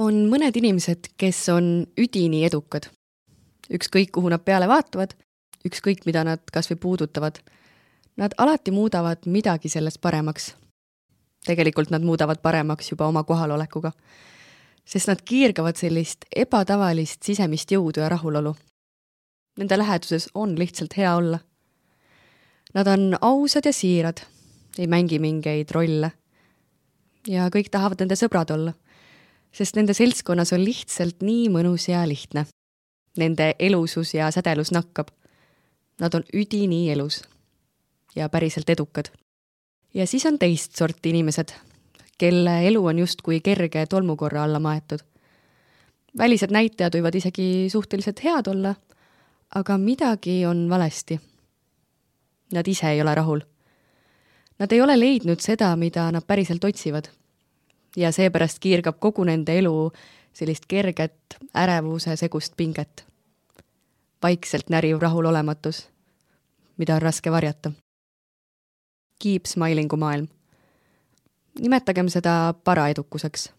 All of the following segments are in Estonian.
on mõned inimesed, kes on üdini edukad. ükskõik, kuhu nad peale vaatavad, ükskõik, mida nad kas või puudutavad, nad alati muudavad midagi sellest paremaks. tegelikult nad muudavad paremaks juba oma kohalolekuga, sest nad kiirgavad sellist ebatavalist sisemist jõudu ja rahulolu. Nende läheduses on lihtsalt hea olla. Nad on ausad ja siirad, ei mängi mingeid rolle. ja kõik tahavad nende sõbrad olla sest nende seltskonnas on lihtsalt nii mõnus ja lihtne. Nende elusus ja sädelus nakkab. Nad on üdini elus ja päriselt edukad. ja siis on teist sorti inimesed, kelle elu on justkui kerge tolmukorra alla maetud. välised näitajad võivad isegi suhteliselt head olla, aga midagi on valesti. Nad ise ei ole rahul. Nad ei ole leidnud seda, mida nad päriselt otsivad ja seepärast kiirgab kogu nende elu sellist kerget ärevuse segust pinget. vaikselt näriv rahulolematus, mida on raske varjata. Keep smiling'u maailm. nimetagem seda paraedukuseks.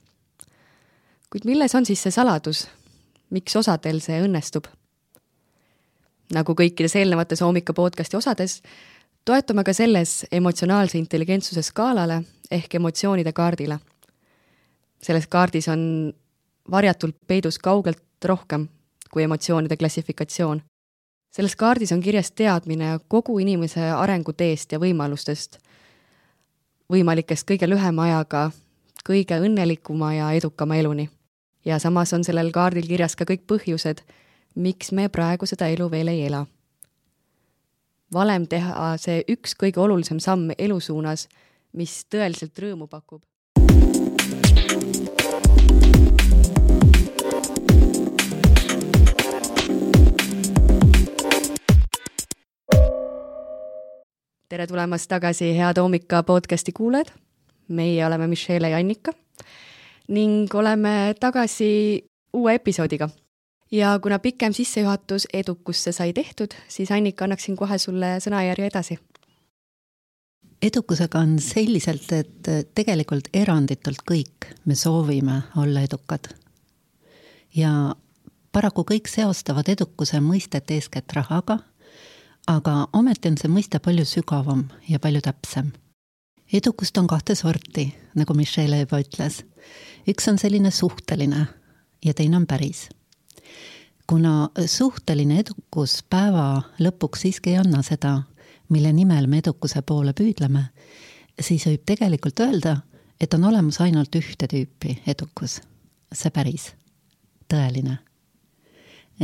kuid milles on siis see saladus, miks osadel see õnnestub? nagu kõikides eelnevates hommika podcasti osades, toetume ka selles emotsionaalse intelligentsuse skaalale ehk emotsioonide kaardile selles kaardis on varjatult peidus kaugelt rohkem kui emotsioonide klassifikatsioon. selles kaardis on kirjas teadmine kogu inimese arenguteest ja võimalustest, võimalikest kõige lühema ajaga kõige õnnelikuma ja edukama eluni. ja samas on sellel kaardil kirjas ka kõik põhjused, miks me praegu seda elu veel ei ela. valem teha see üks kõige olulisem samm elu suunas, mis tõeliselt rõõmu pakub. Tere tulemast tagasi, head hommika podcasti kuulajad. meie oleme Michelle ja Annika ning oleme tagasi uue episoodiga. ja kuna pikem sissejuhatus edukusse sai tehtud, siis Annika, annaksin kohe sulle sõnajärje edasi. edukusega on selliselt, et tegelikult eranditult kõik me soovime olla edukad. ja paraku kõik seostavad edukuse mõistet eeskätt rahaga aga ometi on see mõiste palju sügavam ja palju täpsem. edukust on kahte sorti, nagu Michelle juba ütles. üks on selline suhteline ja teine on päris. kuna suhteline edukus päeva lõpuks siiski ei anna seda, mille nimel me edukuse poole püüdleme, siis võib tegelikult öelda, et on olemas ainult ühte tüüpi edukus, see päris, tõeline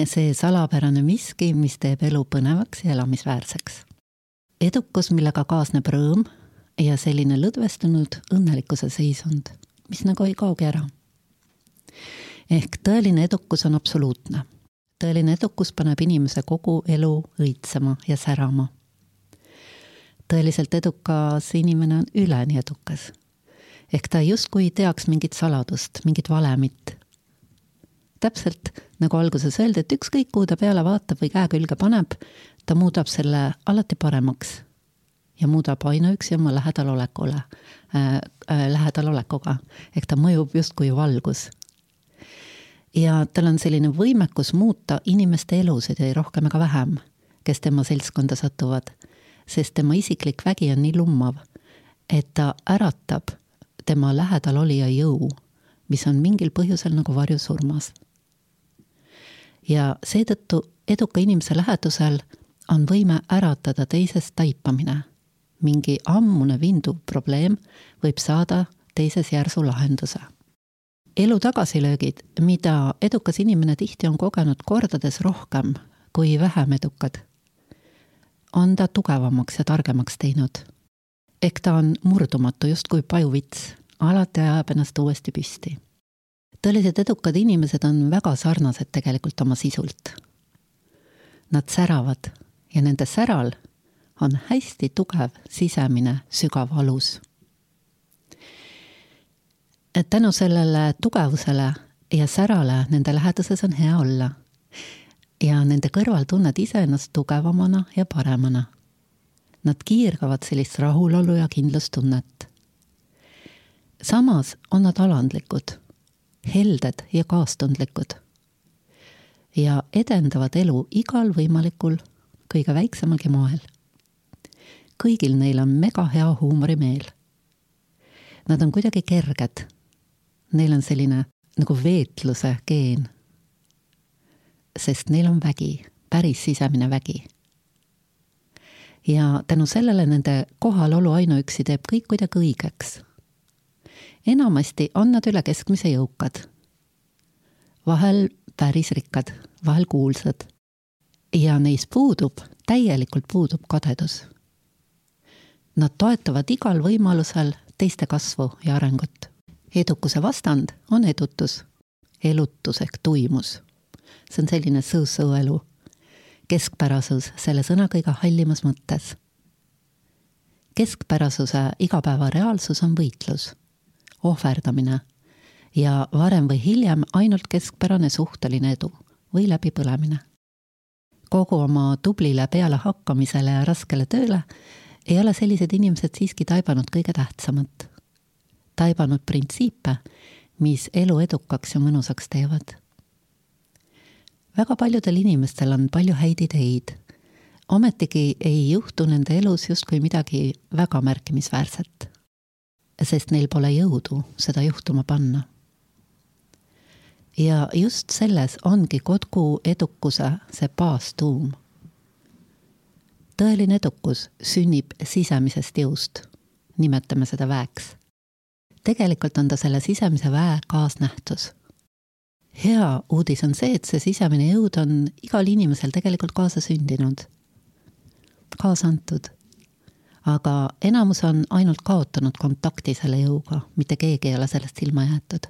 see salapärane miski, mis teeb elu põnevaks ja elamisväärseks. edukus, millega kaasneb rõõm ja selline lõdvestunud õnnelikkuse seisund, mis nagu ei kaogi ära. ehk tõeline edukus on absoluutne. tõeline edukus paneb inimese kogu elu õitsema ja särama. tõeliselt edukas inimene on üleni edukas. ehk ta justkui ei teaks mingit saladust, mingit valemit täpselt nagu alguses öeldi, et ükskõik, kuhu ta peale vaatab või käe külge paneb, ta muudab selle alati paremaks. ja muudab ainuüksi oma lähedalolekule äh,, äh, lähedalolekuga, ehk ta mõjub justkui valgus. ja tal on selline võimekus muuta inimeste elusid ei rohkem ega vähem, kes tema seltskonda satuvad, sest tema isiklik vägi on nii lummav, et ta äratab tema lähedal olija jõu mis on mingil põhjusel nagu varjusurmas ja seetõttu eduka inimese lähedusel on võime äratada teisest taipamine. mingi ammune vinduv probleem võib saada teises järsu lahenduse. elu tagasilöögid, mida edukas inimene tihti on kogenud kordades rohkem kui vähem edukad, on ta tugevamaks ja targemaks teinud. ehk ta on murdumatu justkui pajuvits, alati ajab ennast uuesti püsti tõeliselt edukad inimesed on väga sarnased tegelikult oma sisult. Nad säravad ja nende säral on hästi tugev sisemine sügav alus. et tänu sellele tugevusele ja särale nende läheduses on hea olla. ja nende kõrval tunned iseennast tugevamana ja paremana. Nad kiirgavad sellist rahulolu ja kindlustunnet. samas on nad alandlikud helded ja kaastundlikud. ja edendavad elu igal võimalikul, kõige väiksemalgi moel. kõigil neil on mega hea huumorimeel. Nad on kuidagi kerged. Neil on selline nagu veetluse geen. sest neil on vägi, päris sisemine vägi ja tänu sellele nende kohalolu ainuüksi teeb kõik kuidagi õigeks. Enamasti on nad üle keskmise jõukad. vahel päris rikkad, vahel kuulsad. ja neis puudub, täielikult puudub kadedus. Nad toetavad igal võimalusel teiste kasvu ja arengut. edukuse vastand on edutus, elutus ehk tuimus. see on selline so-so elu keskpärasus selle sõna kõige hallimas mõttes. keskpärasuse igapäevareaalsus on võitlus, ohverdamine ja varem või hiljem ainult keskpärane suhteline edu või läbipõlemine. kogu oma tublile pealehakkamisele ja raskele tööle ei ole sellised inimesed siiski taibanud kõige tähtsamat. taibanud printsiipe, mis elu edukaks ja mõnusaks teevad väga paljudel inimestel on palju häid ideid. ometigi ei juhtu nende elus justkui midagi väga märkimisväärset. Sest neil pole jõudu seda juhtuma panna. ja just selles ongi kogu edukuse see baastuum. tõeline edukus sünnib sisemisest jõust. nimetame seda väeks. tegelikult on ta selle sisemise väe kaasnähtus hea uudis on see, et see sisemine jõud on igal inimesel tegelikult kaasasündinud, kaasa antud. Aga enamus on ainult kaotanud kontakti selle jõuga, mitte keegi ei ole sellest ilma jäetud.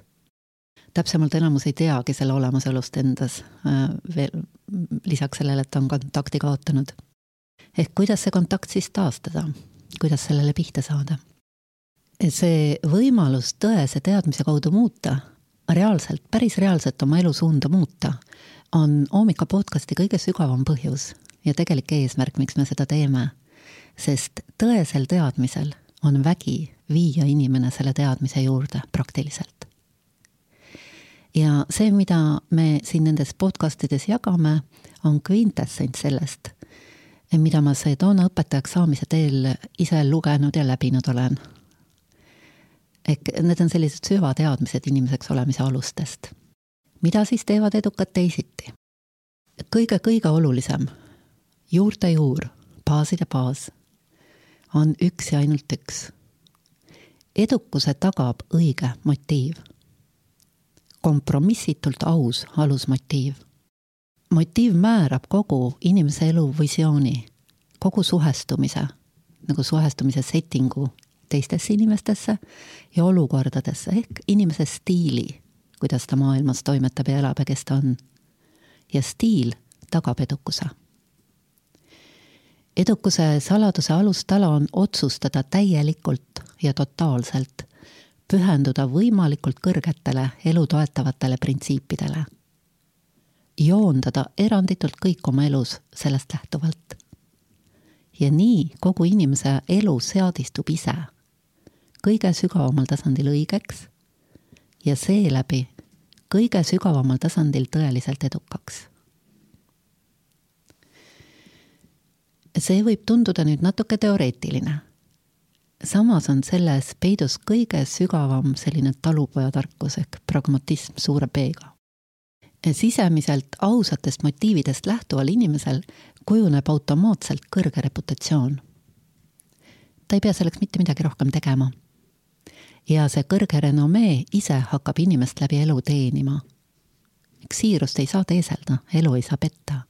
täpsemalt enamus ei teagi selle olemasolust endas äh, veel lisaks sellele, et on kontakti kaotanud. ehk kuidas see kontakt siis taastada, kuidas sellele pihta saada? see võimalus tõese teadmise kaudu muuta reaalselt, päris reaalselt oma elu suunda muuta, on Oomika podcasti kõige sügavam põhjus ja tegelik eesmärk, miks me seda teeme. Sest tõesel teadmisel on vägi viia inimene selle teadmise juurde praktiliselt. ja see, mida me siin nendes podcastides jagame, on kvintessents sellest, mida ma Sedona õpetajaks saamise teel ise lugenud ja läbinud olen ehk need on sellised süvateadmised inimeseks olemise alustest. mida siis teevad edukad teisiti? kõige-kõige olulisem, juurte juur, baaside baas, on üks ja ainult üks. edukuse tagab õige motiiv. kompromissitult aus alusmotiiv. motiiv määrab kogu inimese elu visiooni, kogu suhestumise, nagu suhestumise settingu teistesse inimestesse ja olukordadesse ehk inimese stiili, kuidas ta maailmas toimetab ja elab ja kes ta on. ja stiil tagab edukuse. Edukuse saladuse alustala on otsustada täielikult ja totaalselt, pühenduda võimalikult kõrgetele elu toetavatele printsiipidele. joondada eranditult kõik oma elus sellest lähtuvalt ja nii kogu inimese elu seadistub ise kõige sügavamal tasandil õigeks ja seeläbi kõige sügavamal tasandil tõeliselt edukaks. See võib tunduda nüüd natuke teoreetiline. samas on selles peidus kõige sügavam selline talupojatarkus ehk pragmatism suure P-ga. sisemiselt ausatest motiividest lähtuval inimesel kujuneb automaatselt kõrge reputatsioon. ta ei pea selleks mitte midagi rohkem tegema ja see kõrge renomee ise hakkab inimest läbi elu teenima. siirust ei saa teeselda, elu ei saa petta.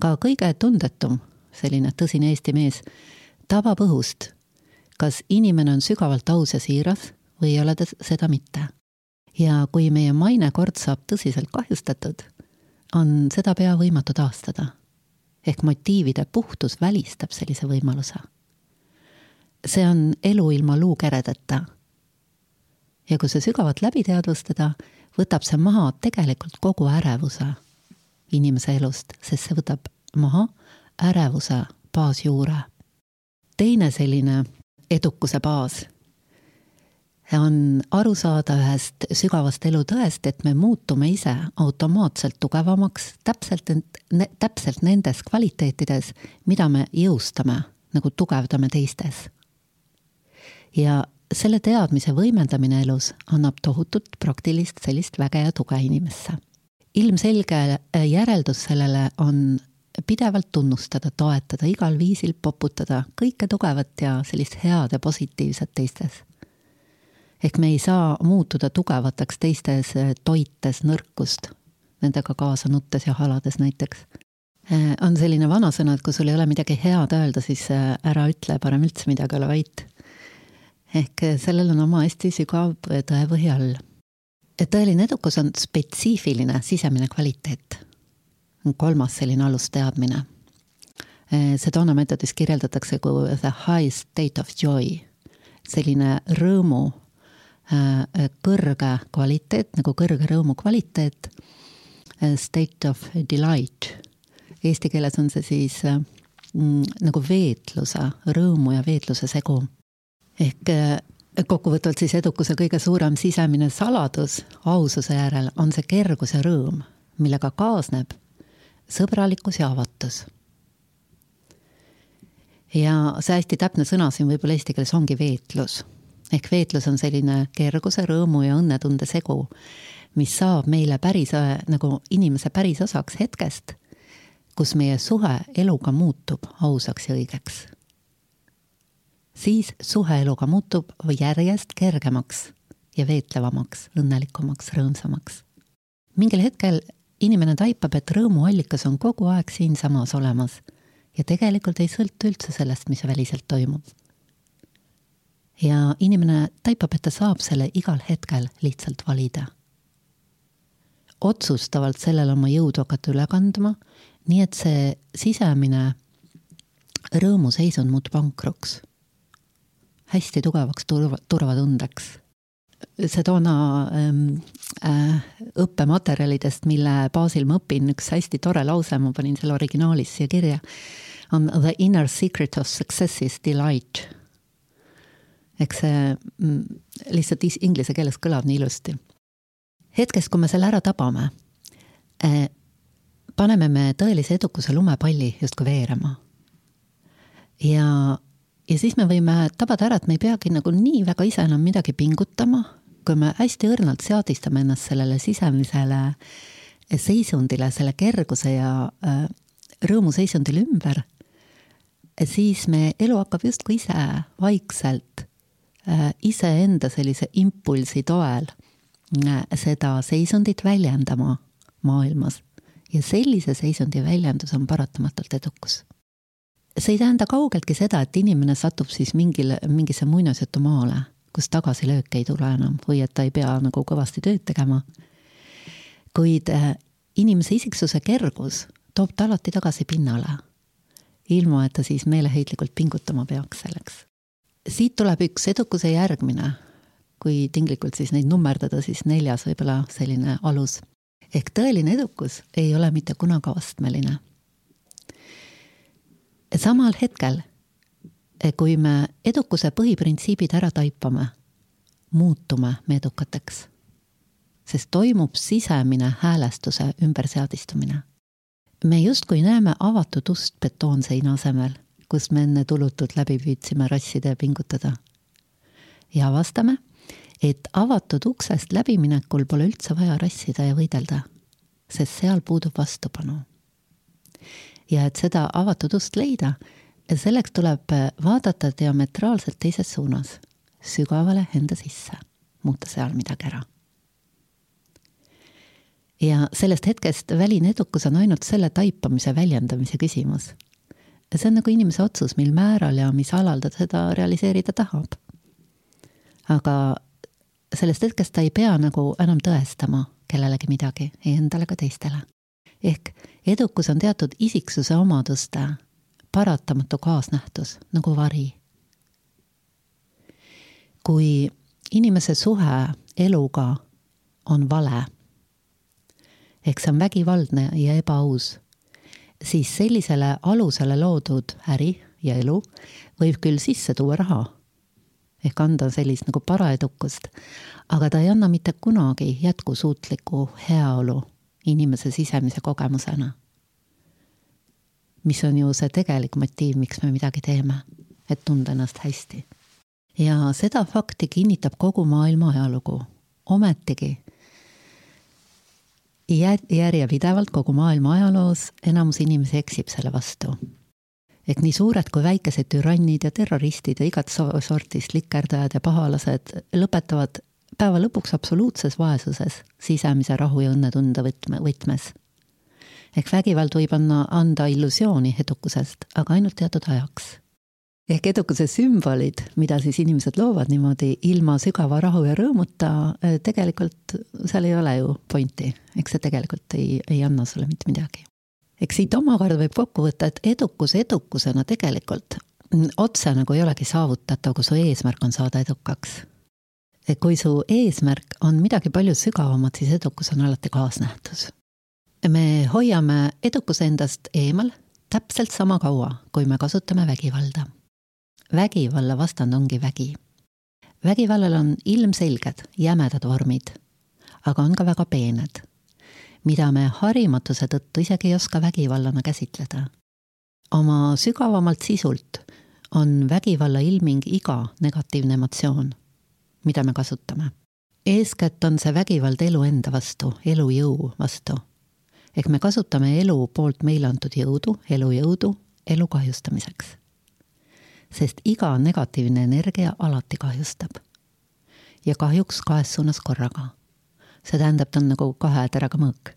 ka kõige tundetum, selline tõsine Eesti mees, tabab õhust, kas inimene on sügavalt aus ja siiras või ei ole ta seda mitte. ja kui meie mainekord saab tõsiselt kahjustatud, on seda pea võimatu taastada. ehk motiivide puhtus välistab sellise võimaluse see on elu ilma luukeredeta. ja kui see sügavalt läbi teadvustada, võtab see maha tegelikult kogu ärevuse inimese elust, sest see võtab maha ärevuse baasjuure. teine selline edukuse baas on aru saada ühest sügavast elutõest, et me muutume ise automaatselt tugevamaks täpselt, täpselt nendes kvaliteetides, mida me jõustame, nagu tugevdame teistes. ja selle teadmise võimendamine elus annab tohutut praktilist sellist väge ja tuge inimesse. ilmselge järeldus sellele on pidevalt tunnustada, toetada, igal viisil poputada kõike tugevat ja sellist head ja positiivset teistes ehk me ei saa muutuda tugevateks teistes, eh, toites nõrkust, nendega kaasa nuttes ja halades näiteks. Eh, on selline vanasõna, et kui sul ei ole midagi head öelda, siis eh, ära ütle, parem üldse midagi ole vait. ehk sellel on oma hästi sügav tõepõhi all. tõeline edukus on spetsiifiline sisemine kvaliteet. Kolmas selline alusteadmine. Sedona meetodis kirjeldatakse kui the high state of joy, selline rõõmu kõrge kvaliteet, nagu kõrge rõõmu kvaliteet, state of delight. Eesti keeles on see siis mm, nagu veetluse, rõõmu ja veetluse segu. ehk kokkuvõtvalt siis edukuse kõige suurem sisemine saladus aususe järel on see kergus ja rõõm, millega kaasneb sõbralikkus ja avatus. ja see hästi täpne sõna siin võib-olla eesti keeles ongi veetlus ehk veetlus on selline kerguse, rõõmu ja õnnetunde segu, mis saab meile päris nagu inimese pärisosaks hetkest, kus meie suhe eluga muutub ausaks ja õigeks. siis suhe eluga muutub järjest kergemaks ja veetlevamaks, õnnelikumaks, rõõmsamaks. mingil hetkel inimene taipab, et rõõmuallikas on kogu aeg siinsamas olemas ja tegelikult ei sõltu üldse sellest, mis väliselt toimub ja inimene taipab, et ta saab selle igal hetkel lihtsalt valida. otsustavalt sellele oma jõudu hakata üle kandma, nii et see sisemine rõõmuseisund muutub ankruks. hästi tugevaks turva, turvatundeks. See toona ähm, äh, õppematerjalidest, mille baasil ma õpin, üks hästi tore lause, ma panin selle originaalis siia kirja, on the inner secret of success is delight eks see mm, lihtsalt inglise keeles kõlab nii ilusti. hetkest, kui me selle ära tabame, eh, paneme me tõelise edukuse lumepalli justkui veerema. ja, ja siis me võime tabada ära, et me ei peagi nagu nii väga ise enam midagi pingutama, kui me hästi õrnalt seadistame ennast sellele sisemisele seisundile, selle kerguse ja äh, rõõmuseisundile ümber, siis me elu hakkab justkui ise vaikselt Äh, iseenda sellise impulsi toel äh, seda seisundit väljendama maailmas. ja sellise seisundi väljendus on paratamatult edukus. See ei tähenda kaugeltki seda, et inimene satub siis mingile, mingisse muinasjutumaale, kus tagasilööke ei tule enam või et ta ei pea nagu kõvasti tööd tegema. kuid äh, inimese isiksuse kergus toob ta alati tagasi pinnale, ilma et ta siis meeleheitlikult pingutama peaks selleks siit tuleb üks edukuse järgmine, kui tinglikult siis neid nummerdada, siis neljas võib-olla selline alus. ehk tõeline edukus ei ole mitte kunagi astmeline. Samal hetkel, kui me edukuse põhiprintsiibid ära taipame, muutume me edukateks. sest toimub sisemine häälestuse ümberseadistumine. me justkui näeme avatud ust betoonseina asemel kus me enne tulutult läbi püüdsime rassida ja pingutada. ja avastame, et avatud uksest läbiminekul pole üldse vaja rassida ja võidelda, sest seal puudub vastupanu. Ja et seda avatud ust leida, selleks tuleb vaadata diametraalselt teises suunas, sügavale enda sisse, muuta seal midagi ära ja sellest hetkest väline edukus on ainult selle taipamise väljendamise küsimus see on nagu inimese otsus, mil määral ja mis alal ta seda realiseerida tahab. aga sellest hetkest ta ei pea nagu enam tõestama kellelegi midagi, ei endale ega teistele. Ehk edukus on teatud isiksuse omaduste paratamatu kaasnähtus, nagu vari. kui inimese suhe eluga on vale, ehk see on vägivaldne ja ebaaus siis sellisele alusele loodud äri ja elu võib küll sisse tuua raha, ehk anda sellist nagu paraedukust, aga ta ei anna mitte kunagi jätkusuutlikku heaolu inimese sisemise kogemusena. mis on ju see tegelik motiiv, miks me midagi teeme, et tunda ennast hästi. ja seda fakti kinnitab kogu maailma ajalugu. ometigi järjepidevalt kogu maailma ajaloos enamus inimesi eksib selle vastu ehk nii suured kui väikesed türannid ja terroristid ja igat sorti slikerdajad ja pahalased lõpetavad päeva lõpuks absoluutses vaesuses, sisemise rahu ja õnnetunde võtme, võtmes. ehk vägivald võib anna, anda illusiooni edukusest, aga ainult teatud ajaks. ehk edukuse sümbolid, mida siis inimesed loovad niimoodi ilma sügava rahu ja rõõmuta, eh, tegelikult seal ei ole ju pointi, eks see tegelikult ei, ei anna sulle mitte midagi eks siit omakorda võib kokku võtta, et edukus edukusena tegelikult otse nagu ei olegi saavutatav, kui su eesmärk on saada edukaks. Kui su eesmärk on midagi palju sügavamat, siis edukus on alati kaasnähtus. me hoiame edukuse endast eemal täpselt sama kaua, kui me kasutame vägivalda. vägivalla vastand ongi vägi. vägivallal on ilmselged jämedad vormid, aga on ka väga peened mida me harimatuse tõttu isegi ei oska vägivallana käsitleda. oma sügavamalt sisult on vägivalla ilming iga negatiivne emotsioon, mida me kasutame. eeskätt on see vägivald elu enda vastu, elujõu vastu. ehk me kasutame elu poolt meile antud jõudu, elujõudu, elu kahjustamiseks. sest iga negatiivne energia alati kahjustab. ja kahjuks kahes suunas korraga see tähendab, ta on nagu kahe teraga mõõk.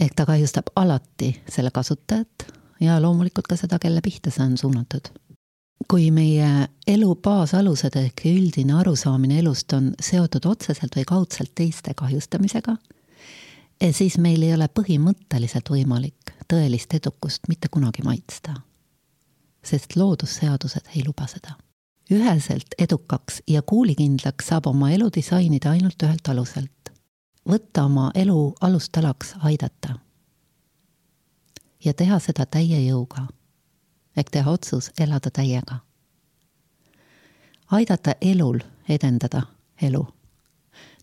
ehk ta kahjustab alati selle kasutajat ja loomulikult ka seda, kelle pihta see on suunatud. Kui meie elu baasalused ehk üldine arusaamine elust on seotud otseselt või kaudselt teiste kahjustamisega, eh, siis meil ei ole põhimõtteliselt võimalik tõelist edukust mitte kunagi maitsta. sest loodusseadused ei luba seda üheselt edukaks ja kuulikindlaks saab oma elu disainida ainult ühelt aluselt. võtta oma elu alustalaks aidata. ja teha seda täie jõuga. Ehk teha otsus elada täiega. aidata elul edendada elu.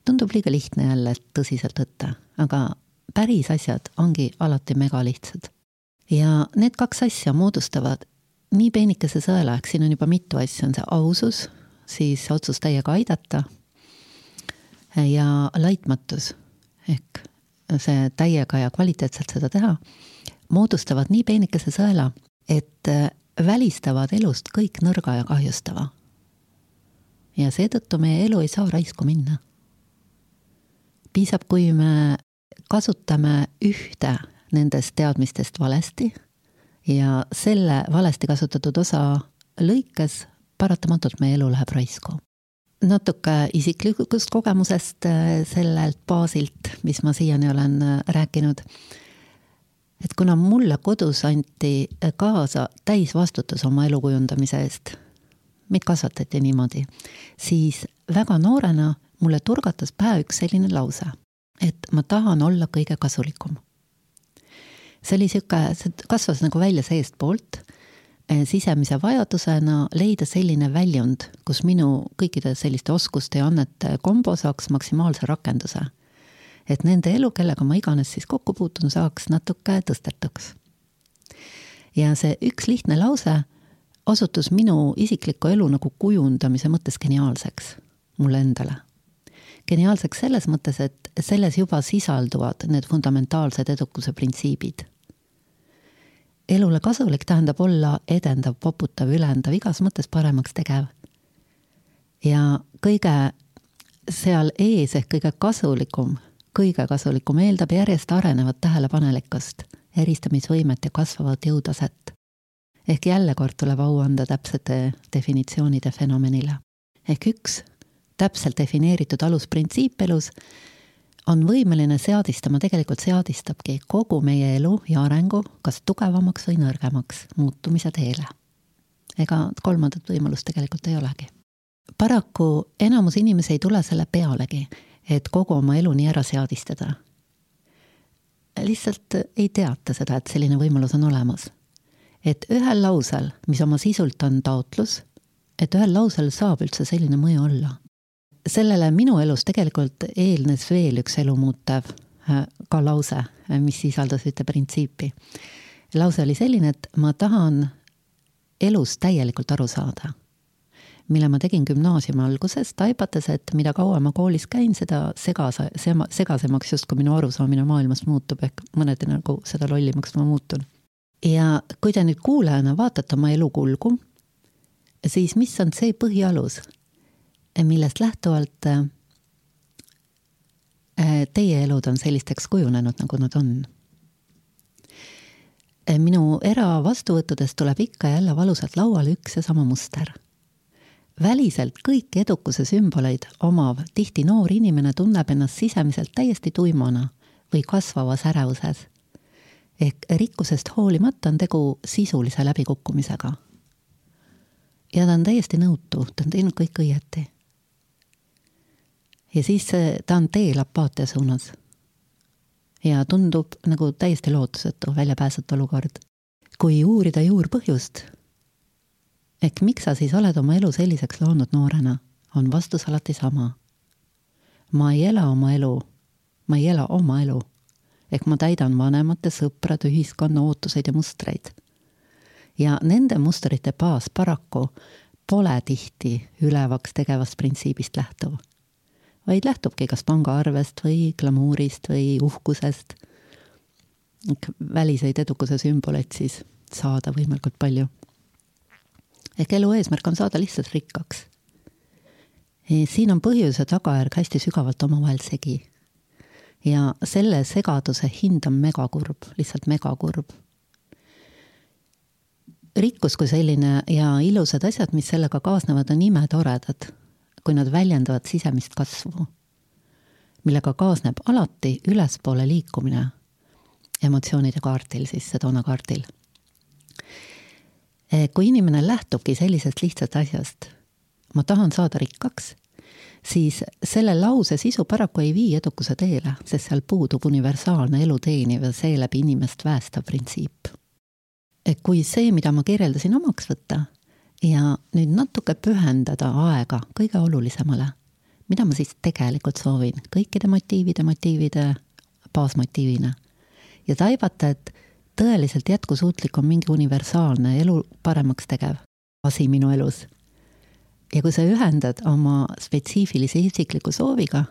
tundub liiga lihtne jälle tõsiselt võtta, aga päris asjad ongi alati megalihtsad. ja need kaks asja moodustavad nii peenikese sõela, ehk siin on juba mitu asja, on see ausus, siis otsus täiega aidata ja laitmatus ehk see täiega ja kvaliteetselt seda teha, moodustavad nii peenikese sõela, et välistavad elust kõik nõrga ja kahjustava. ja seetõttu meie elu ei saa raisku minna. piisab, kui me kasutame ühte nendest teadmistest valesti ja selle valesti kasutatud osa lõikes paratamatult meie elu läheb raisku. natuke isiklikust kogemusest äh, sellelt baasilt, mis ma siiani olen äh, rääkinud. Et kuna mulle kodus anti kaasa täisvastutus oma elu kujundamise eest, meid kasvatati niimoodi, siis väga noorena mulle turgatas pähe üks selline lause, et ma tahan olla kõige kasulikum see oli niisugune, see kasvas nagu välja seestpoolt, eh, sisemise vajadusena leida selline väljund, kus minu kõikide selliste oskuste ja annete kombo saaks maksimaalse rakenduse. Et nende elu, kellega ma iganes siis kokku puutun, saaks natuke tõstetuks. ja see üks lihtne lause osutus minu isikliku elu nagu kujundamise mõttes geniaalseks mulle endale geniaalseks selles mõttes, et selles juba sisalduvad need fundamentaalsed edukuse printsiibid elule kasulik tähendab olla edendav, poputav, ülendav, igas mõttes paremaks tegev. ja kõige seal ees ehk kõige kasulikum, kõige kasulikum eeldab järjest arenevat tähelepanelikkust, eristamisvõimet ja kasvavat jõutaset. ehk jälle kord tuleb au anda täpsete definitsioonide fenomenile. ehk üks täpselt defineeritud alusprintsiip elus on võimeline seadistama, tegelikult seadistabki kogu meie elu ja arengu kas tugevamaks või nõrgemaks muutumise teele. ega kolmandat võimalust tegelikult ei olegi. paraku enamus inimesi ei tule selle pealegi, et kogu oma elu nii ära seadistada. lihtsalt ei teata seda, et selline võimalus on olemas. et ühel lausel, mis oma sisult on taotlus, et ühel lausel saab üldse selline mõju olla. sellele minu elus tegelikult eelnes veel üks elumuutev äh, ka lause, äh, mis sisaldas ühte printsiipi. lause oli selline, et ma tahan elust täielikult aru saada mille ma tegin gümnaasiumi alguses, taipates, et mida kauem ma koolis käin, seda segase, segasemaks justkui minu arusaamine maailmast muutub, ehk mõneti nagu seda lollimaks ma muutun. ja kui te nüüd kuulajana vaatate oma elu kulgu, siis mis on see põhialus, millest lähtuvalt äh, teie elud on sellisteks kujunenud, nagu nad on? minu eravastuvõttudest tuleb ikka ja jälle valusalt lauale üks ja sama muster väliselt kõiki edukuse sümboleid omav tihti noor inimene tunneb ennast sisemiselt täiesti tuimana või kasvavas ärevuses. ehk rikkusest hoolimata on tegu sisulise läbikukkumisega. ja ta on täiesti nõutu, ta on teinud kõik õieti. ja siis ta on teel apaatia suunas. ja tundub nagu täiesti lootusetu, väljapääsetu olukord. kui uurida juurpõhjust ehk miks sa siis oled oma elu selliseks loonud noorena, on vastus alati sama. ma ei ela oma elu, ma ei ela oma elu. ehk ma täidan vanemate, sõprade, ühiskonna ootuseid ja mustreid. ja nende mustrite baas paraku pole tihti ülevaks tegevast printsiibist lähtuv, vaid lähtubki kas pangaarvest või glamuurist või uhkusest. väliseid edukuse sümboleid siis saada võimalikult palju ehk elu eesmärk on saada lihtsalt rikkaks. siin on põhjus ja tagajärg hästi sügavalt omavahel segi. ja selle segaduse hind on megakurb, lihtsalt megakurb. rikkus kui selline ja ilusad asjad, mis sellega kaasnevad, on imetoredad, kui nad väljendavad sisemist kasvu, millega kaasneb alati ülespoole liikumine emotsioonide kaardil, siis Sedona kaardil Eh, kui inimene lähtubki sellisest lihtsast asjast, ma tahan saada rikkaks, siis selle lause sisu paraku ei vii edukuse teele, sest seal puudub universaalne elu teeniv ja seeläbi inimest päästav printsiip. et kui see, mida ma kirjeldasin, omaks võtta ja nüüd natuke pühendada aega kõige olulisemale, mida ma siis tegelikult soovin, kõikide motiivide motiivide baasmotiivina ja taibata, et tõeliselt jätkusuutlik on mingi universaalne elu paremaks tegev asi minu elus. ja kui sa ühendad oma spetsiifilise isikliku sooviga,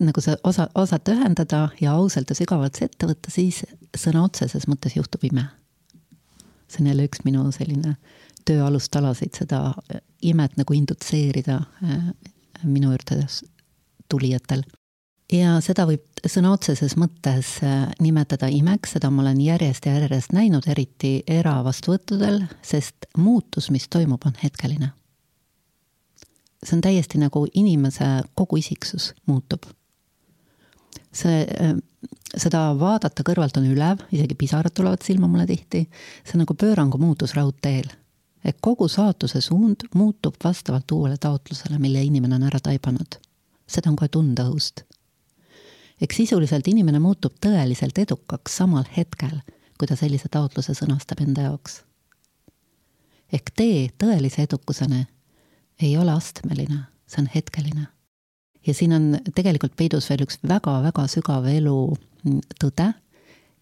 nagu sa osa, osata ühendada ja ausalt ja sügavalt see ette võtta, siis sõna otseses mõttes juhtub ime. see on jälle üks minu selline töö alustalasid, seda imet nagu indutseerida äh, minu juurde tulijatel ja seda võib sõna otseses mõttes äh, nimetada imeks, seda ma olen järjest ja järjest näinud, eriti eravastuvõttudel, sest muutus, mis toimub, on hetkeline. see on täiesti nagu inimese kogu isiksus muutub. see, äh, seda vaadata kõrvalt on ülev, isegi pisarad tulevad silma mulle tihti, see on nagu pöörangu muutus raudteel. et kogu saatuse suund muutub vastavalt uuele taotlusele, mille inimene on ära taibanud. seda on kohe tunda õhust eks sisuliselt inimene muutub tõeliselt edukaks samal hetkel, kui ta sellise taotluse sõnastab enda jaoks. ehk tee tõelise edukuseni ei ole astmeline, see on hetkeline. ja siin on tegelikult peidus veel üks väga-väga sügav elu tõde,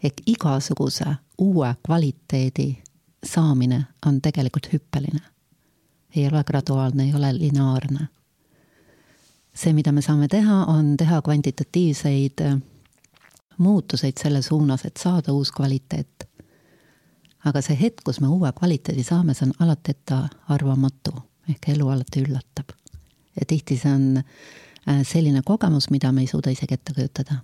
ehk igasuguse uue kvaliteedi saamine on tegelikult hüppeline. ei ole graduaalne, ei ole lineaarne see, mida me saame teha, on teha kvantitatiivseid äh, muutuseid selle suunas, et saada uus kvaliteet. aga see hetk, kus me uue kvaliteedi saame, see on alati ettearvamatu, ehk elu alati üllatab. ja tihti see on äh, selline kogemus, mida me ei suuda isegi ette kujutada.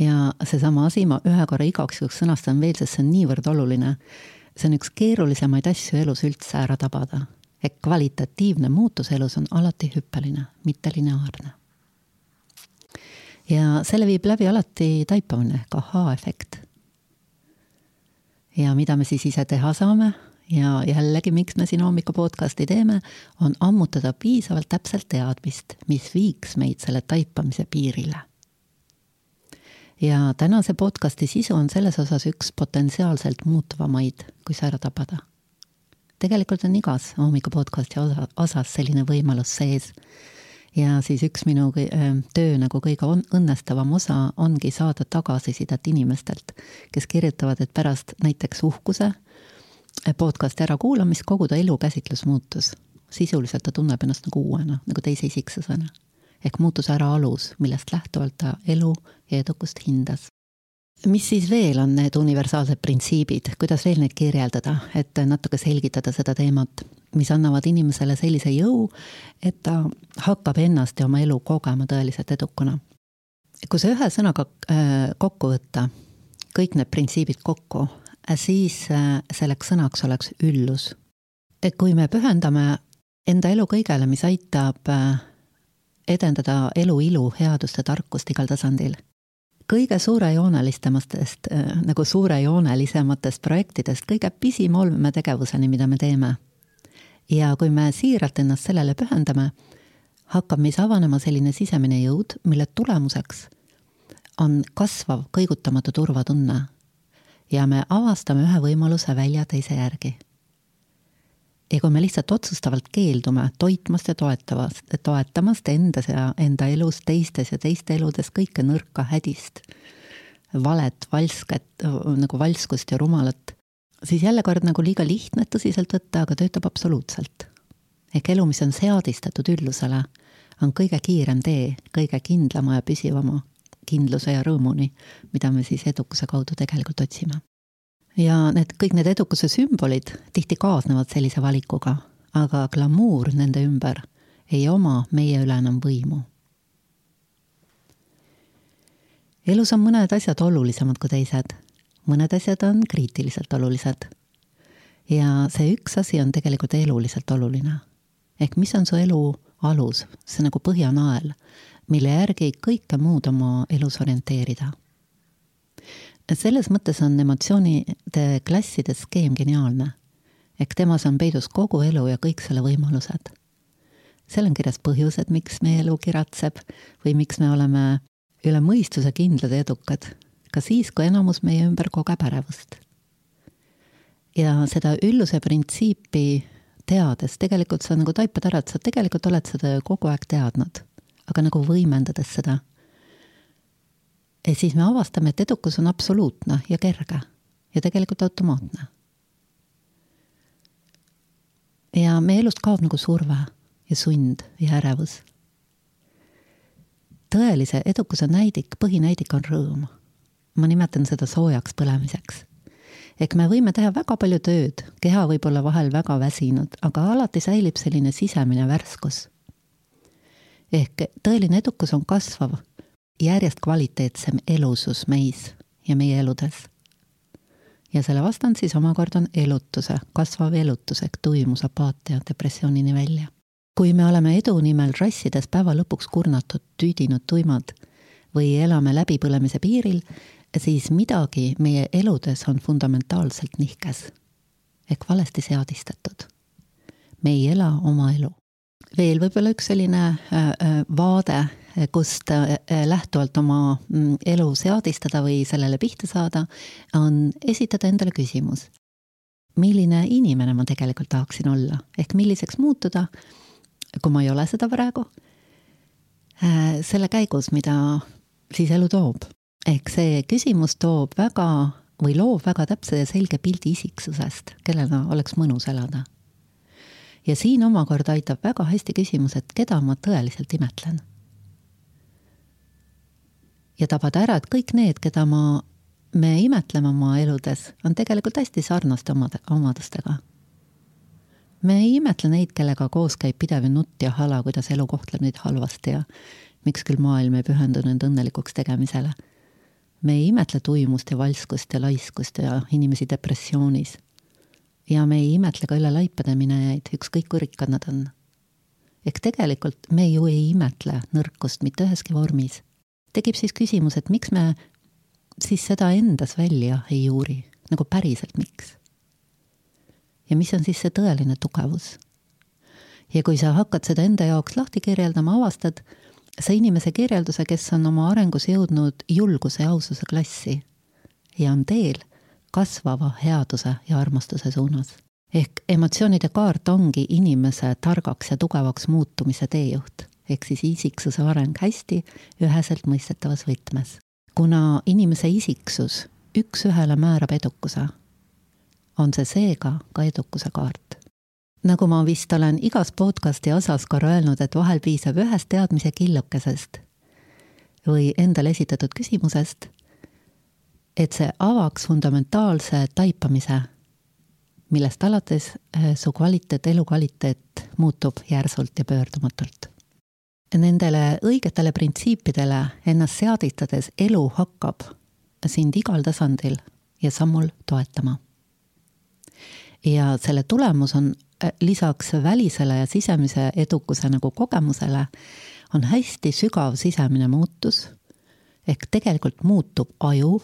ja seesama asi, ma ühe korra igaks juhuks sõnastan veel, sest see on niivõrd oluline. see on üks keerulisemaid asju elus üldse ära tabada et kvalitatiivne muutus elus on alati hüppeline, mitte lineaarne. ja selle viib läbi alati taipamine ehk ahaa-efekt. ja mida me siis ise teha saame ja jällegi, miks me siin hommiku podcast'i teeme, on ammutada piisavalt täpselt teadmist, mis viiks meid selle taipamise piirile. ja tänase podcast'i sisu on selles osas üks potentsiaalselt muutuvamaid, kui see ära tabada tegelikult on igas hommiku podcasti osa, osas selline võimalus sees. ja siis üks minu töö nagu kõige on, õnnestavam osa ongi saada tagasisidet inimestelt, kes kirjutavad, et pärast näiteks uhkuse äh, podcasti ärakuulamist kogu ta elukäsitlus muutus. sisuliselt ta tunneb ennast nagu uuena, nagu teise isiksusena. ehk muutus ära alus, millest lähtuvalt ta elu ja edukust hindas mis siis veel on need universaalsed printsiibid, kuidas veel neid kirjeldada, et natuke selgitada seda teemat, mis annavad inimesele sellise jõu, et ta hakkab ennast ja oma elu kogema tõeliselt edukana. kui see ühe sõnaga äh, kokku võtta, kõik need printsiibid kokku, siis äh, selleks sõnaks oleks üllus. et kui me pühendame enda elu kõigele, mis aitab äh, edendada elu ilu, headust ja tarkust igal tasandil kõige suurejoonelisematest, äh, nagu suurejoonelisematest projektidest kõige pisim olmetegevuseni, mida me teeme. ja kui me siiralt ennast sellele pühendame, hakkab meis avanema selline sisemine jõud, mille tulemuseks on kasvav kõigutamatu turvatunne. ja me avastame ühe võimaluse välja teise järgi ja kui me lihtsalt otsustavalt keeldume toitmast ja toetavast, toetamast endas ja enda elus, teistes ja teiste eludes kõike nõrka hädist, valet, valsket, nagu valskust ja rumalat, siis jälle kord nagu liiga lihtne, tõsiselt võtta, aga töötab absoluutselt. ehk elu, mis on seadistatud üllusele, on kõige kiirem tee kõige kindlama ja püsivama kindluse ja rõõmuni, mida me siis edukuse kaudu tegelikult otsime ja need, kõik need edukuse sümbolid tihti kaasnevad sellise valikuga, aga glamuur nende ümber ei oma meie üle enam võimu. elus on mõned asjad olulisemad kui teised, mõned asjad on kriitiliselt olulised. ja see üks asi on tegelikult eluliselt oluline. ehk mis on su elu alus, see nagu põhjanael, mille järgi kõike muud oma elus orienteerida selles mõttes on emotsioonide klasside skeem geniaalne. ehk temas on peidus kogu elu ja kõik selle võimalused. seal on kirjas põhjused, miks meie elu kiratseb või miks me oleme üle mõistuse kindlad ja edukad, ka siis, kui enamus meie ümber kogeb ärevust. ja seda ülluse printsiipi teades, tegelikult sa nagu taipad ära, et sa tegelikult oled seda ju kogu aeg teadnud, aga nagu võimendades seda ja siis me avastame, et edukus on absoluutne ja kerge ja tegelikult automaatne. ja meie elust kaob nagu surve ja sund ja ärevus. tõelise edukuse näidik, põhinäidik on rõõm. ma nimetan seda soojaks põlemiseks. ehk me võime teha väga palju tööd, keha võib olla vahel väga väsinud, aga alati säilib selline sisemine värskus. ehk tõeline edukus on kasvav järjest kvaliteetsem elusus meis ja meie eludes. ja selle vastand siis omakorda on elutuse, kasvav elutus ehk tuimus, apaatia, depressioonini välja. kui me oleme edu nimel rassides päeva lõpuks kurnatud, tüüdinud, tuimad või elame läbipõlemise piiril, siis midagi meie eludes on fundamentaalselt nihkes ehk valesti seadistatud. me ei ela oma elu. veel võib-olla üks selline äh, äh, vaade kust äh, lähtuvalt oma mm, elu seadistada või sellele pihta saada, on esitada endale küsimus. milline inimene ma tegelikult tahaksin olla, ehk milliseks muutuda, kui ma ei ole seda praegu, äh, selle käigus, mida siis elu toob. ehk see küsimus toob väga või loob väga täpse ja selge pildi isiksusest, kellena oleks mõnus elada. ja siin omakorda aitab väga hästi küsimus, et keda ma tõeliselt imetlen ja tabada ära, et kõik need, keda ma, me imetleme oma eludes, on tegelikult hästi sarnaste omade, omadustega. me ei imetle neid, kellega koos käib pidev nutt ja hala, kuidas elu kohtleb neid halvasti ja miks küll maailm ei pühendu nende õnnelikuks tegemisele. me ei imetle tuimust ja valskust ja laiskust ja inimesi depressioonis. ja me ei imetle ka üle laipade minejaid, ükskõik kui rikkad nad on ehk tegelikult me ju ei imetle nõrkust mitte üheski vormis tekib siis küsimus, et miks me siis seda endas välja ei uuri, nagu päriselt, miks? ja mis on siis see tõeline tugevus? ja kui sa hakkad seda enda jaoks lahti kirjeldama, avastad sa inimese kirjelduse, kes on oma arengus jõudnud julguse ja aususe klassi ja on teel kasvava headuse ja armastuse suunas. ehk emotsioonide kaart ongi inimese targaks ja tugevaks muutumise teejuht, ehk siis isiksuse areng hästi üheselt mõistetavas võtmes. kuna inimese isiksus üks-ühele määrab edukuse, on see seega ka edukuse kaart. nagu ma vist olen igas podcasti osas korra öelnud, et vahel piisab ühest teadmise killukesest või endale esitatud küsimusest, et see avaks fundamentaalse taipamise millest alates äh, su kvaliteet, elukvaliteet muutub järsult ja pöördumatult. Nendele õigetele printsiipidele ennast seadistades elu hakkab sind igal tasandil ja sammul toetama. ja selle tulemus on äh, lisaks välisele ja sisemise edukuse nagu kogemusele, on hästi sügav sisemine muutus, ehk tegelikult muutub aju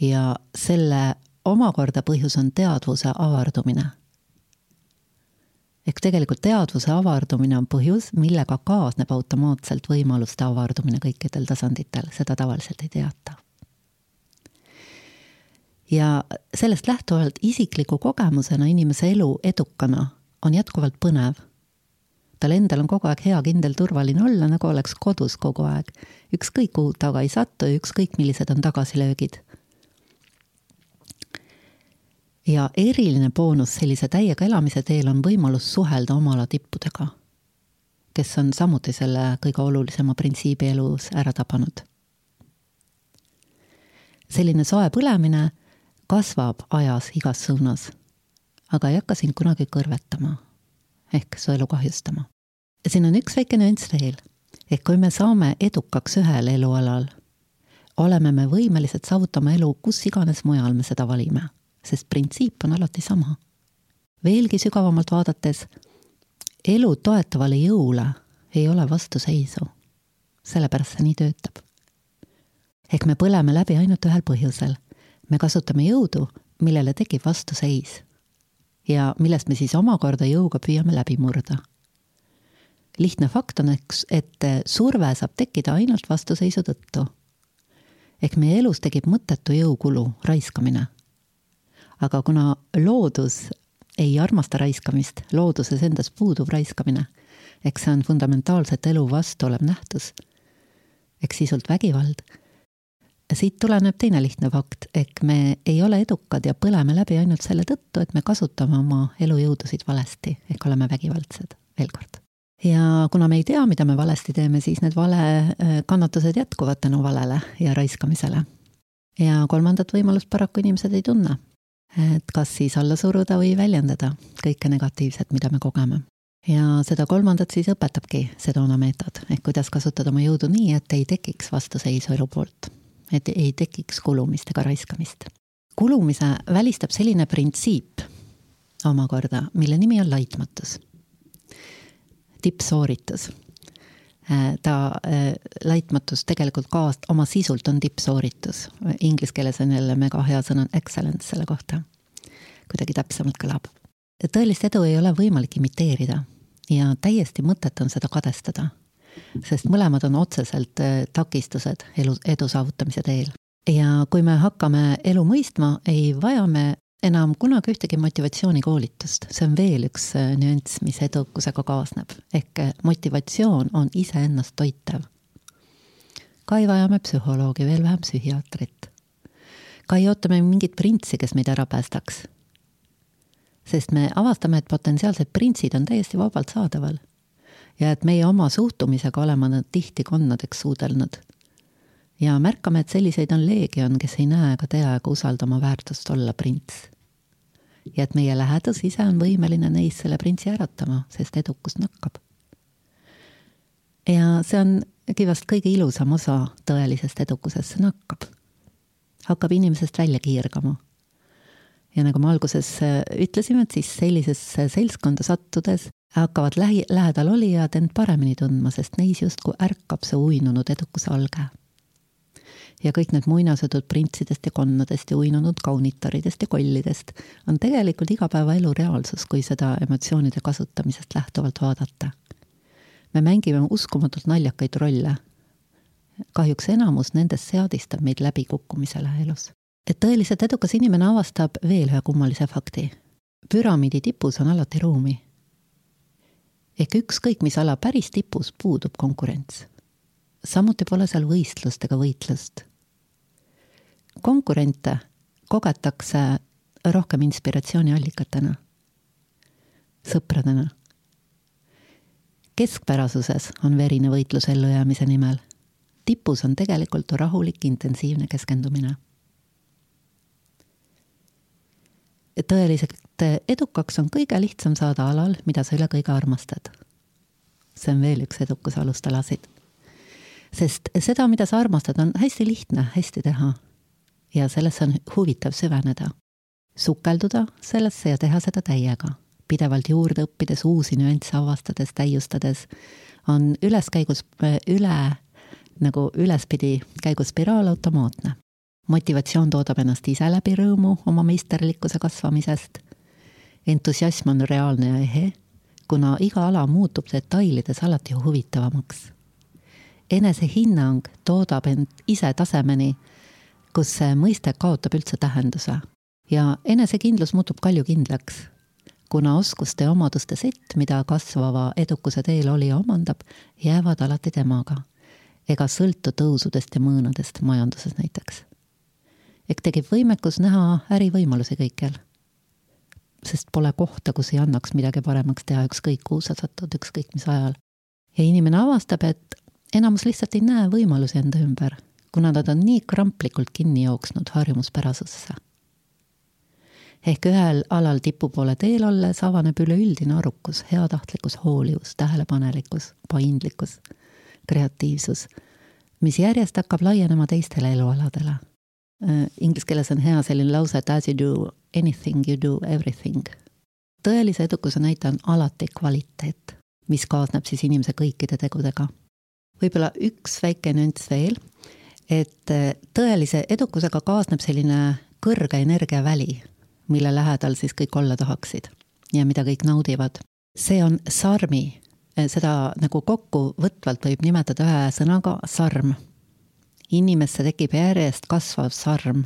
ja selle omakorda põhjus on teadvuse avardumine. Ehk tegelikult teadvuse avardumine on põhjus, millega kaasneb automaatselt võimaluste avardumine kõikidel tasanditel, seda tavaliselt ei teata. ja sellest lähtuvalt isikliku kogemusena inimese elu edukana on jätkuvalt põnev. tal endal on kogu aeg hea, kindel, turvaline olla, nagu oleks kodus kogu aeg. ükskõik kuhu taga ei satu ja ükskõik, millised on tagasilöögid ja eriline boonus sellise täiega elamise teel on võimalus suhelda oma ala tippudega, kes on samuti selle kõige olulisema printsiibi elus ära tabanud. selline soe põlemine kasvab ajas igas suunas, aga ei hakka sind kunagi kõrvetama ehk su elu kahjustama. siin on üks väike nüanss veel, ehk kui me saame edukaks ühel elualal, oleme me võimelised saavutama elu kus iganes mujal me seda valime sest printsiip on alati sama. veelgi sügavamalt vaadates, elu toetavale jõule ei ole vastuseisu. sellepärast see nii töötab. ehk me põleme läbi ainult ühel põhjusel. me kasutame jõudu, millele tekib vastuseis. ja millest me siis omakorda jõuga püüame läbi murda lihtne fakt on, eks, et surve saab tekkida ainult vastuseisu tõttu. ehk meie elus tekib mõttetu jõukulu, raiskamine aga kuna loodus ei armasta raiskamist, looduses endas puudub raiskamine, eks see on fundamentaalselt elu vastu olev nähtus, eks sisult vägivald. siit tuleneb teine lihtne fakt, ehk me ei ole edukad ja põleme läbi ainult selle tõttu, et me kasutame oma elujõudusid valesti, ehk oleme vägivaldsed, veel kord. ja kuna me ei tea, mida me valesti teeme, siis need valekannatused jätkuvad tänu valele ja raiskamisele. ja kolmandat võimalust paraku inimesed ei tunne et kas siis alla suruda või väljendada kõike negatiivset, mida me kogeme. ja seda kolmandat siis õpetabki Sedona meetod, ehk kuidas kasutada oma jõudu nii, et ei tekiks vastuseisu elu poolt. et ei tekiks kulumist ega raiskamist. kulumise välistab selline printsiip omakorda, mille nimi on laitmatus. tippsooritus ta, äh, laitmatus tegelikult kaas-, oma sisult on tippsooritus. Inglise keeles on jälle mega hea sõna excellence selle kohta. kuidagi täpsemalt kõlab. tõelist edu ei ole võimalik imiteerida ja täiesti mõttetu on seda kadestada. sest mõlemad on otseselt äh, takistused elu, edu saavutamise teel. ja kui me hakkame elu mõistma, ei vaja me enam kunagi ühtegi motivatsioonikoolitust, see on veel üks äh, nüanss, mis edukusega kaasneb, ehk äh, motivatsioon on iseennast toitev. ka ei vaja me psühholoogi, veel vähem psühhiaatrit. ka ei oota me mingit printsi, kes meid ära päästaks. sest me avastame, et potentsiaalsed printsid on täiesti vabalt saadaval. ja et meie oma suhtumisega oleme nad tihti konnadeks suudelnud ja märkame, et selliseid on leegion, kes ei näe ega tea ega usalda oma väärtust olla prints ja et meie lähedus ise on võimeline neis selle printsi äratama, sest edukus nakkab. ja see ongi vast kõige ilusam osa tõelisest edukusest, see nakkab. hakkab inimesest välja kiirgama. ja nagu me alguses äh, ütlesime, et siis sellisesse seltskonda sattudes hakkavad lähi, lähedal olijad end paremini tundma, sest neis justkui ärkab see uinunud edukuse alge ja kõik need muinasjutud printsidest ja konnadest ja uinunud kaunitaridest ja kollidest on tegelikult igapäevaelu reaalsus, kui seda emotsioonide kasutamisest lähtuvalt vaadata. me mängime uskumatult naljakaid rolle. kahjuks enamus nendest seadistab meid läbikukkumisele elus. et tõeliselt edukas inimene avastab veel ühe kummalise fakti. püramiidi tipus on alati ruumi. ehk ükskõik mis ala päris tipus puudub konkurents. samuti pole seal võistlust ega võitlust. Konkurente kogetakse rohkem inspiratsiooniallikatena, sõpradena. keskpärasuses on verine võitlus ellujäämise nimel. tipus on tegelikult rahulik intensiivne keskendumine tõeliselt edukaks on kõige lihtsam saada alal, mida sa üle kõige armastad. see on veel üks edukuse alustalasid. sest seda, mida sa armastad, on hästi lihtne hästi teha. Ja sellesse on huvitav süveneda. sukelduda sellesse ja teha seda täiega. pidevalt juurde õppides, uusi nüansse avastades, täiustades, on üleskäigus, üle, nagu ülespidi käigu spiraal automaatne motivatsioon toodab ennast ise läbi rõõmu oma meisterlikkuse kasvamisest. entusiasm on reaalne ja ehe, kuna iga ala muutub detailides alati huvitavamaks. enesehinnang toodab end ise tasemeni, kus see mõiste kaotab üldse tähenduse. Ja enesekindlus muutub kaljukindlaks, kuna oskuste ja omaduste sett, mida kasvava edukuse teel olija omandab, jäävad alati temaga. Ega sõltu tõusudest ja mõõnadest majanduses näiteks. Ehk tekib võimekus näha ärivõimalusi kõikjal. sest pole kohta, kus ei annaks midagi paremaks teha, ükskõik kuhu sa satud, ükskõik mis ajal. ja inimene avastab, et enamus lihtsalt ei näe võimalusi enda ümber, kuna nad on nii kramplikult kinni jooksnud harjumuspärasusse. ehk ühel alal tipu poole teel olles avaneb üleüldine arukus, heatahtlikkus, hoolivus, tähelepanelikkus, paindlikkus, kreatiivsus, mis järjest hakkab laienema teistele elualadele Äh, inglise keeles on hea selline lause, et as you do anything, you do everything. tõelise edukuse näitaja on alati kvaliteet, mis kaasneb siis inimese kõikide tegudega. võib-olla üks väike nüanss veel, et äh, tõelise edukusega kaasneb selline kõrge energiaväli, mille lähedal siis kõik olla tahaksid ja mida kõik naudivad. see on sarmi, äh, seda nagu kokkuvõtvalt võib nimetada ühe sõnaga sarm inimesse tekib järjest kasvav sarm.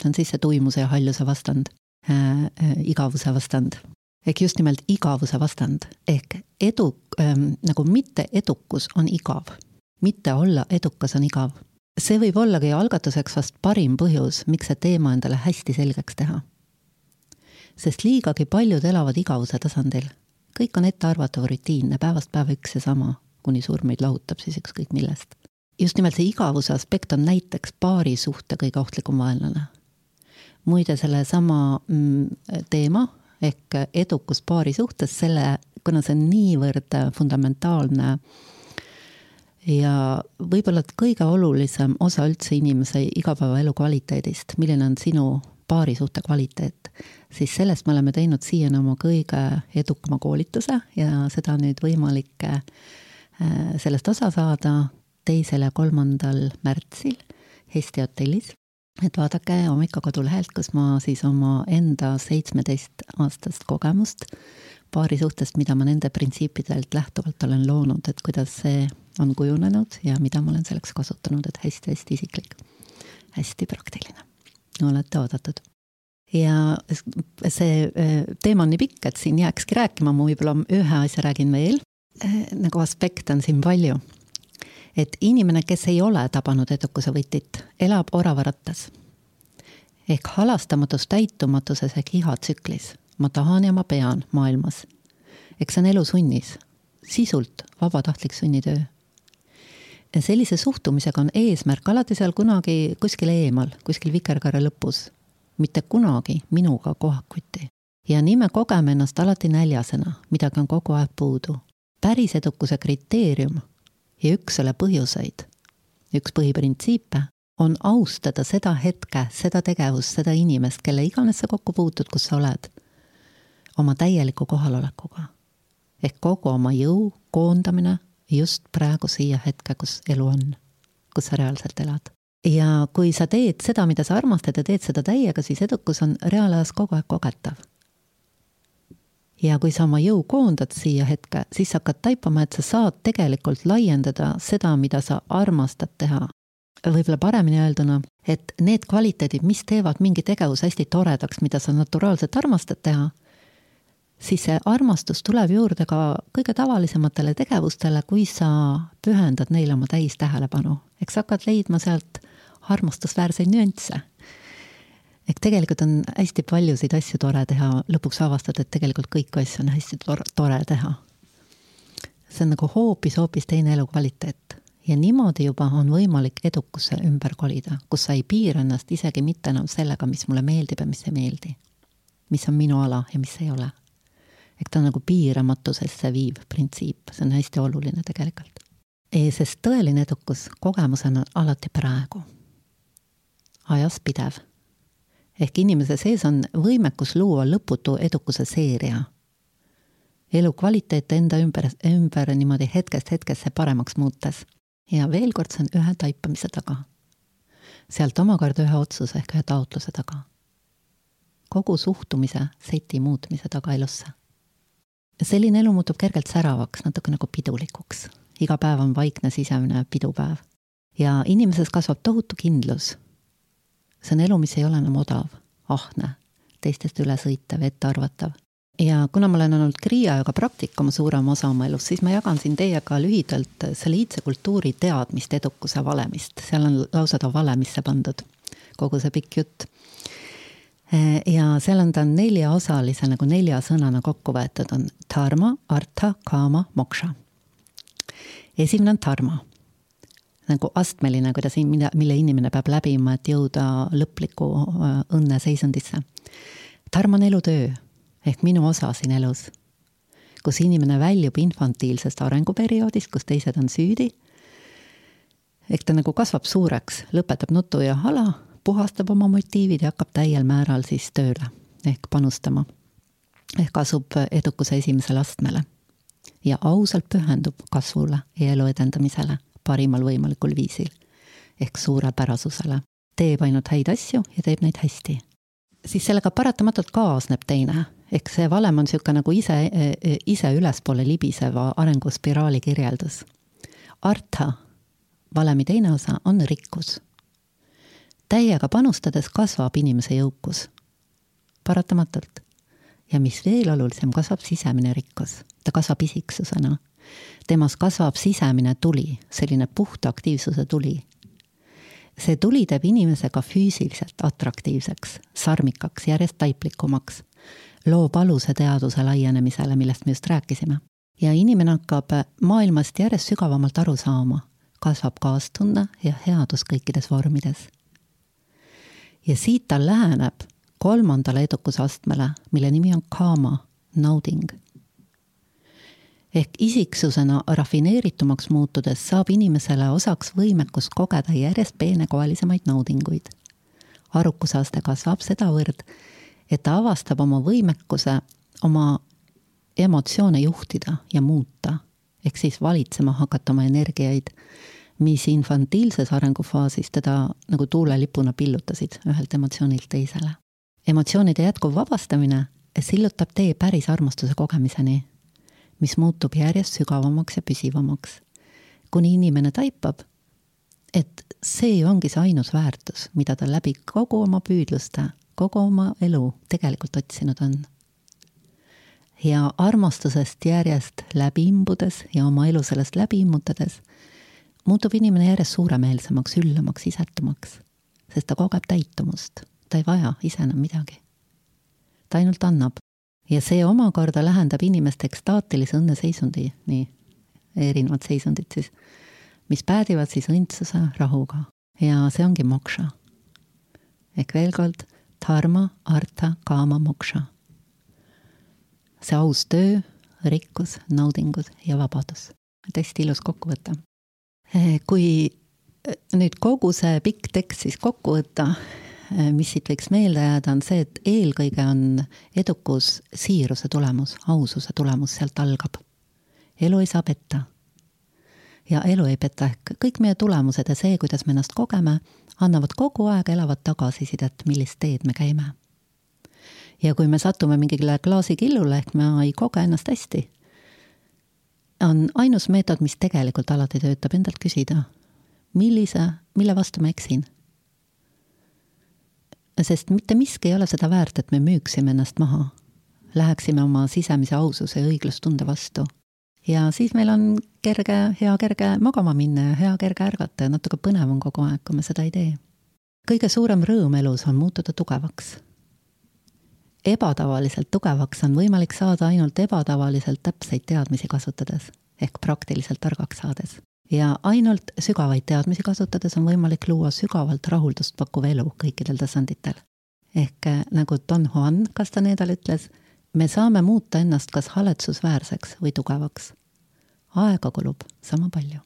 see on siis see tuimuse ja haljuse vastand äh,, äh, igavuse vastand. ehk just nimelt igavuse vastand, ehk edu ähm,, nagu mitteedukus on igav. Mitte olla edukas on igav. see võib ollagi algatuseks vast parim põhjus, miks see teema endale hästi selgeks teha. sest liigagi paljud elavad igavuse tasandil. kõik on ettearvatav, rutiinne, päevast päeva üks ja sama, kuni surm meid lahutab siis ükskõik millest just nimelt see igavuse aspekt on näiteks paarisuhte kõige ohtlikum vaenlane. muide, sellesama mm, teema ehk edukus paarisuhtes, selle, kuna see on niivõrd fundamentaalne ja võib-olla kõige olulisem osa üldse inimese igapäevaelu kvaliteedist, milline on sinu paarisuhte kvaliteet, siis sellest me oleme teinud siiani oma kõige edukama koolituse ja seda on nüüd võimalik äh, sellest osa saada teisel ja kolmandal märtsil Eesti hotellis. et vaadake Omika kodulehelt, kus ma siis oma enda seitsmeteistaastast kogemust paari suhtest, mida ma nende printsiipidelt lähtuvalt olen loonud, et kuidas see on kujunenud ja mida ma olen selleks kasutanud, et hästi-hästi isiklik, hästi praktiline. olete oodatud ja see äh, teema on nii pikk, et siin jääkski rääkima, ma võib-olla ühe asja räägin veel. Äh, nagu aspekte on siin palju et inimene, kes ei ole tabanud edukuse võtit, elab oravarattas. ehk halastamatus täitumatuses ehk ihatsüklis. Ma tahan ja ma pean maailmas. eks see on elu sunnis, sisult vabatahtlik sunnitöö. sellise suhtumisega on eesmärk alati seal kunagi kuskil eemal, kuskil vikerkaare lõpus. mitte kunagi minuga kohakuti. ja nii me kogeme ennast alati näljasena, midagi on kogu aeg puudu. päris edukuse kriteerium ja üks selle põhjuseid, üks põhiprintsiipe on austada seda hetke, seda tegevust, seda inimest, kelle iganes sa kokku puutud, kus sa oled, oma täieliku kohalolekuga. ehk kogu oma jõu koondamine just praegu siia hetke, kus elu on, kus sa reaalselt elad. ja kui sa teed seda, mida sa armastad ja teed seda täiega, siis edukus on reaalajas kogu aeg kogetav ja kui sa oma jõu koondad siia hetke, siis sa hakkad taipama, et sa saad tegelikult laiendada seda, mida sa armastad teha. võib-olla paremini öelduna, et need kvaliteedid, mis teevad mingi tegevuse hästi toredaks, mida sa naturaalselt armastad teha, siis see armastus tuleb juurde ka kõige tavalisematele tegevustele, kui sa pühendad neile oma täistähelepanu. eks hakkad leidma sealt armastusväärseid nüansse. ehk tegelikult on hästi paljusid asju tore teha, lõpuks avastad, et tegelikult kõiki asju on hästi tore, tore teha. see on nagu hoopis-hoopis teine elukvaliteet ja niimoodi juba on võimalik edukusse ümber kolida, kus sa ei piira ennast isegi mitte enam sellega, mis mulle meeldib ja mis ei meeldi. mis on minu ala ja mis ei ole. Ehk ta on nagu piiramatusesse viiv printsiip, see on hästi oluline tegelikult. sest tõeline edukus kogemusena on alati praegu, ajas pidev. ehk inimese sees on võimekus luua lõputu edukuse seeria elukvaliteet enda ümber, ümber niimoodi hetkest hetkesse paremaks muutes ja veel kord, see on ühe taipamise taga. sealt omakorda ühe otsuse ehk ühe taotluse taga. kogu suhtumise seti muutmise taga elusse. Selline elu muutub kergelt säravaks, natuke nagu pidulikuks. iga päev on vaikne sisemine pidupäev. ja inimeses kasvab tohutu kindlus. see on elu, mis ei ole enam odav, ahne, teistest ülesõitev, ettearvatav ja kuna ma olen olnud kriiajaga praktikuma suurema osa oma elust, siis ma jagan siin teiega lühidalt selle iidse kultuuri teadmist edukuse valemist. seal on lausa ta valemisse pandud, kogu see pikk jutt. Ja seal on ta neljaosalise nagu nelja sõnana kokku võetud, on dharma, artha, kama, moksha. esimene on dharma, nagu astmeline, kuidas, mida, mille inimene peab läbima, et jõuda lõpliku äh, õnneseisundisse. Dharma on elutöö ehk minu osa siin elus, kus inimene väljub infantiilsest arenguperioodist, kus teised on süüdi. ehk ta nagu kasvab suureks, lõpetab nutu ja hala, puhastab oma motiivid ja hakkab täiel määral siis tööle ehk panustama. ehk asub edukuse esimesele astmele ja ausalt pühendub kasvule ja elu edendamisele parimal võimalikul viisil ehk suurepärasusele. teeb ainult häid asju ja teeb neid hästi. siis sellega paratamatult kaasneb teine ehk see valem on niisugune nagu ise, ise ülespoole libiseva arenguspiraali kirjeldus. Artha, valemi teine osa, on rikkus. Täiega panustades kasvab inimese jõukus. paratamatult. ja mis veel olulisem, kasvab sisemine rikkus. ta kasvab isiksusena. temas kasvab sisemine tuli, selline puhta aktiivsuse tuli see tuli teeb inimese ka füüsiliselt atraktiivseks, sarmikaks, järjest taiplikumaks loob aluse teaduse laienemisele, millest me just rääkisime. ja inimene hakkab maailmast järjest sügavamalt aru saama, kasvab kaastunne ja headus kõikides vormides. Ja siit ta läheneb kolmandale edukuse astmele, mille nimi on kaama, nauding. ehk isiksusena rafineeritumaks muutudes saab inimesele osaks võimekus kogeda järjest peenekoelisemaid naudinguid. arukuse aste kasvab sedavõrd, et ta avastab oma võimekuse oma emotsioone juhtida ja muuta, ehk siis valitsema hakata oma energiaid, mis infantiilses arengufaasis teda nagu tuulelipuna pillutasid ühelt emotsioonilt teisele. emotsioonide jätkuv vabastamine sillutab tee päris armastuse kogemiseni, mis muutub järjest sügavamaks ja püsivamaks, kuni inimene taipab, et see ongi see ainus väärtus, mida ta läbi kogu oma püüdluste kogu oma elu tegelikult otsinud on. ja armastusest järjest läbi imbudes ja oma elu sellest läbi immutades muutub inimene järjest suuremeelsemaks, üllamaks, isetumaks, sest ta kogeb täitumust, ta ei vaja ise enam midagi. ta ainult annab ja see omakorda lähendab inimest ekstaatilise õnneseisundi, nii, erinevad seisundid siis, mis päädivad siis õndsuse rahuga ja see ongi moksha. ehk veel kord, dharma, artha, kama, moksha. see aus töö, rikkus, naudingud ja vabadus. hästi ilus kokkuvõte. Eh, kui eh, nüüd kogu see pikk tekst siis kokku võtta, eh, mis siit võiks meelde jääda, on see, et eelkõige on edukus siiruse tulemus, aususe tulemus, sealt algab. elu ei saa petta. ja elu ei peta ehk kõik meie tulemused ja see, kuidas me ennast kogeme, annavad kogu aeg elavat tagasisidet, millist teed me käime. ja kui me satume mingile klaasikillule ehk me ei koge ennast hästi, on ainus meetod, mis tegelikult alati töötab, endalt küsida, millise mille vastu ma eksin. sest mitte miski ei ole seda väärt, et me müüksime ennast maha. Läheksime oma sisemise aususe ja õiglustunde vastu. ja siis meil on kerge, hea kerge magama minna ja hea kerge ärgata ja natuke põnev on kogu aeg, kui me seda ei tee. kõige suurem rõõm elus on muutuda tugevaks ebatavaliselt tugevaks on võimalik saada ainult ebatavaliselt täpseid teadmisi kasutades ehk praktiliselt targaks saades. ja ainult sügavaid teadmisi kasutades on võimalik luua sügavalt rahuldust pakkuv elu kõikidel tasanditel. ehk eh, nagu Don Juan Castanedal ütles, me saame muuta ennast kas haletsusväärseks või tugevaks. aega kulub sama palju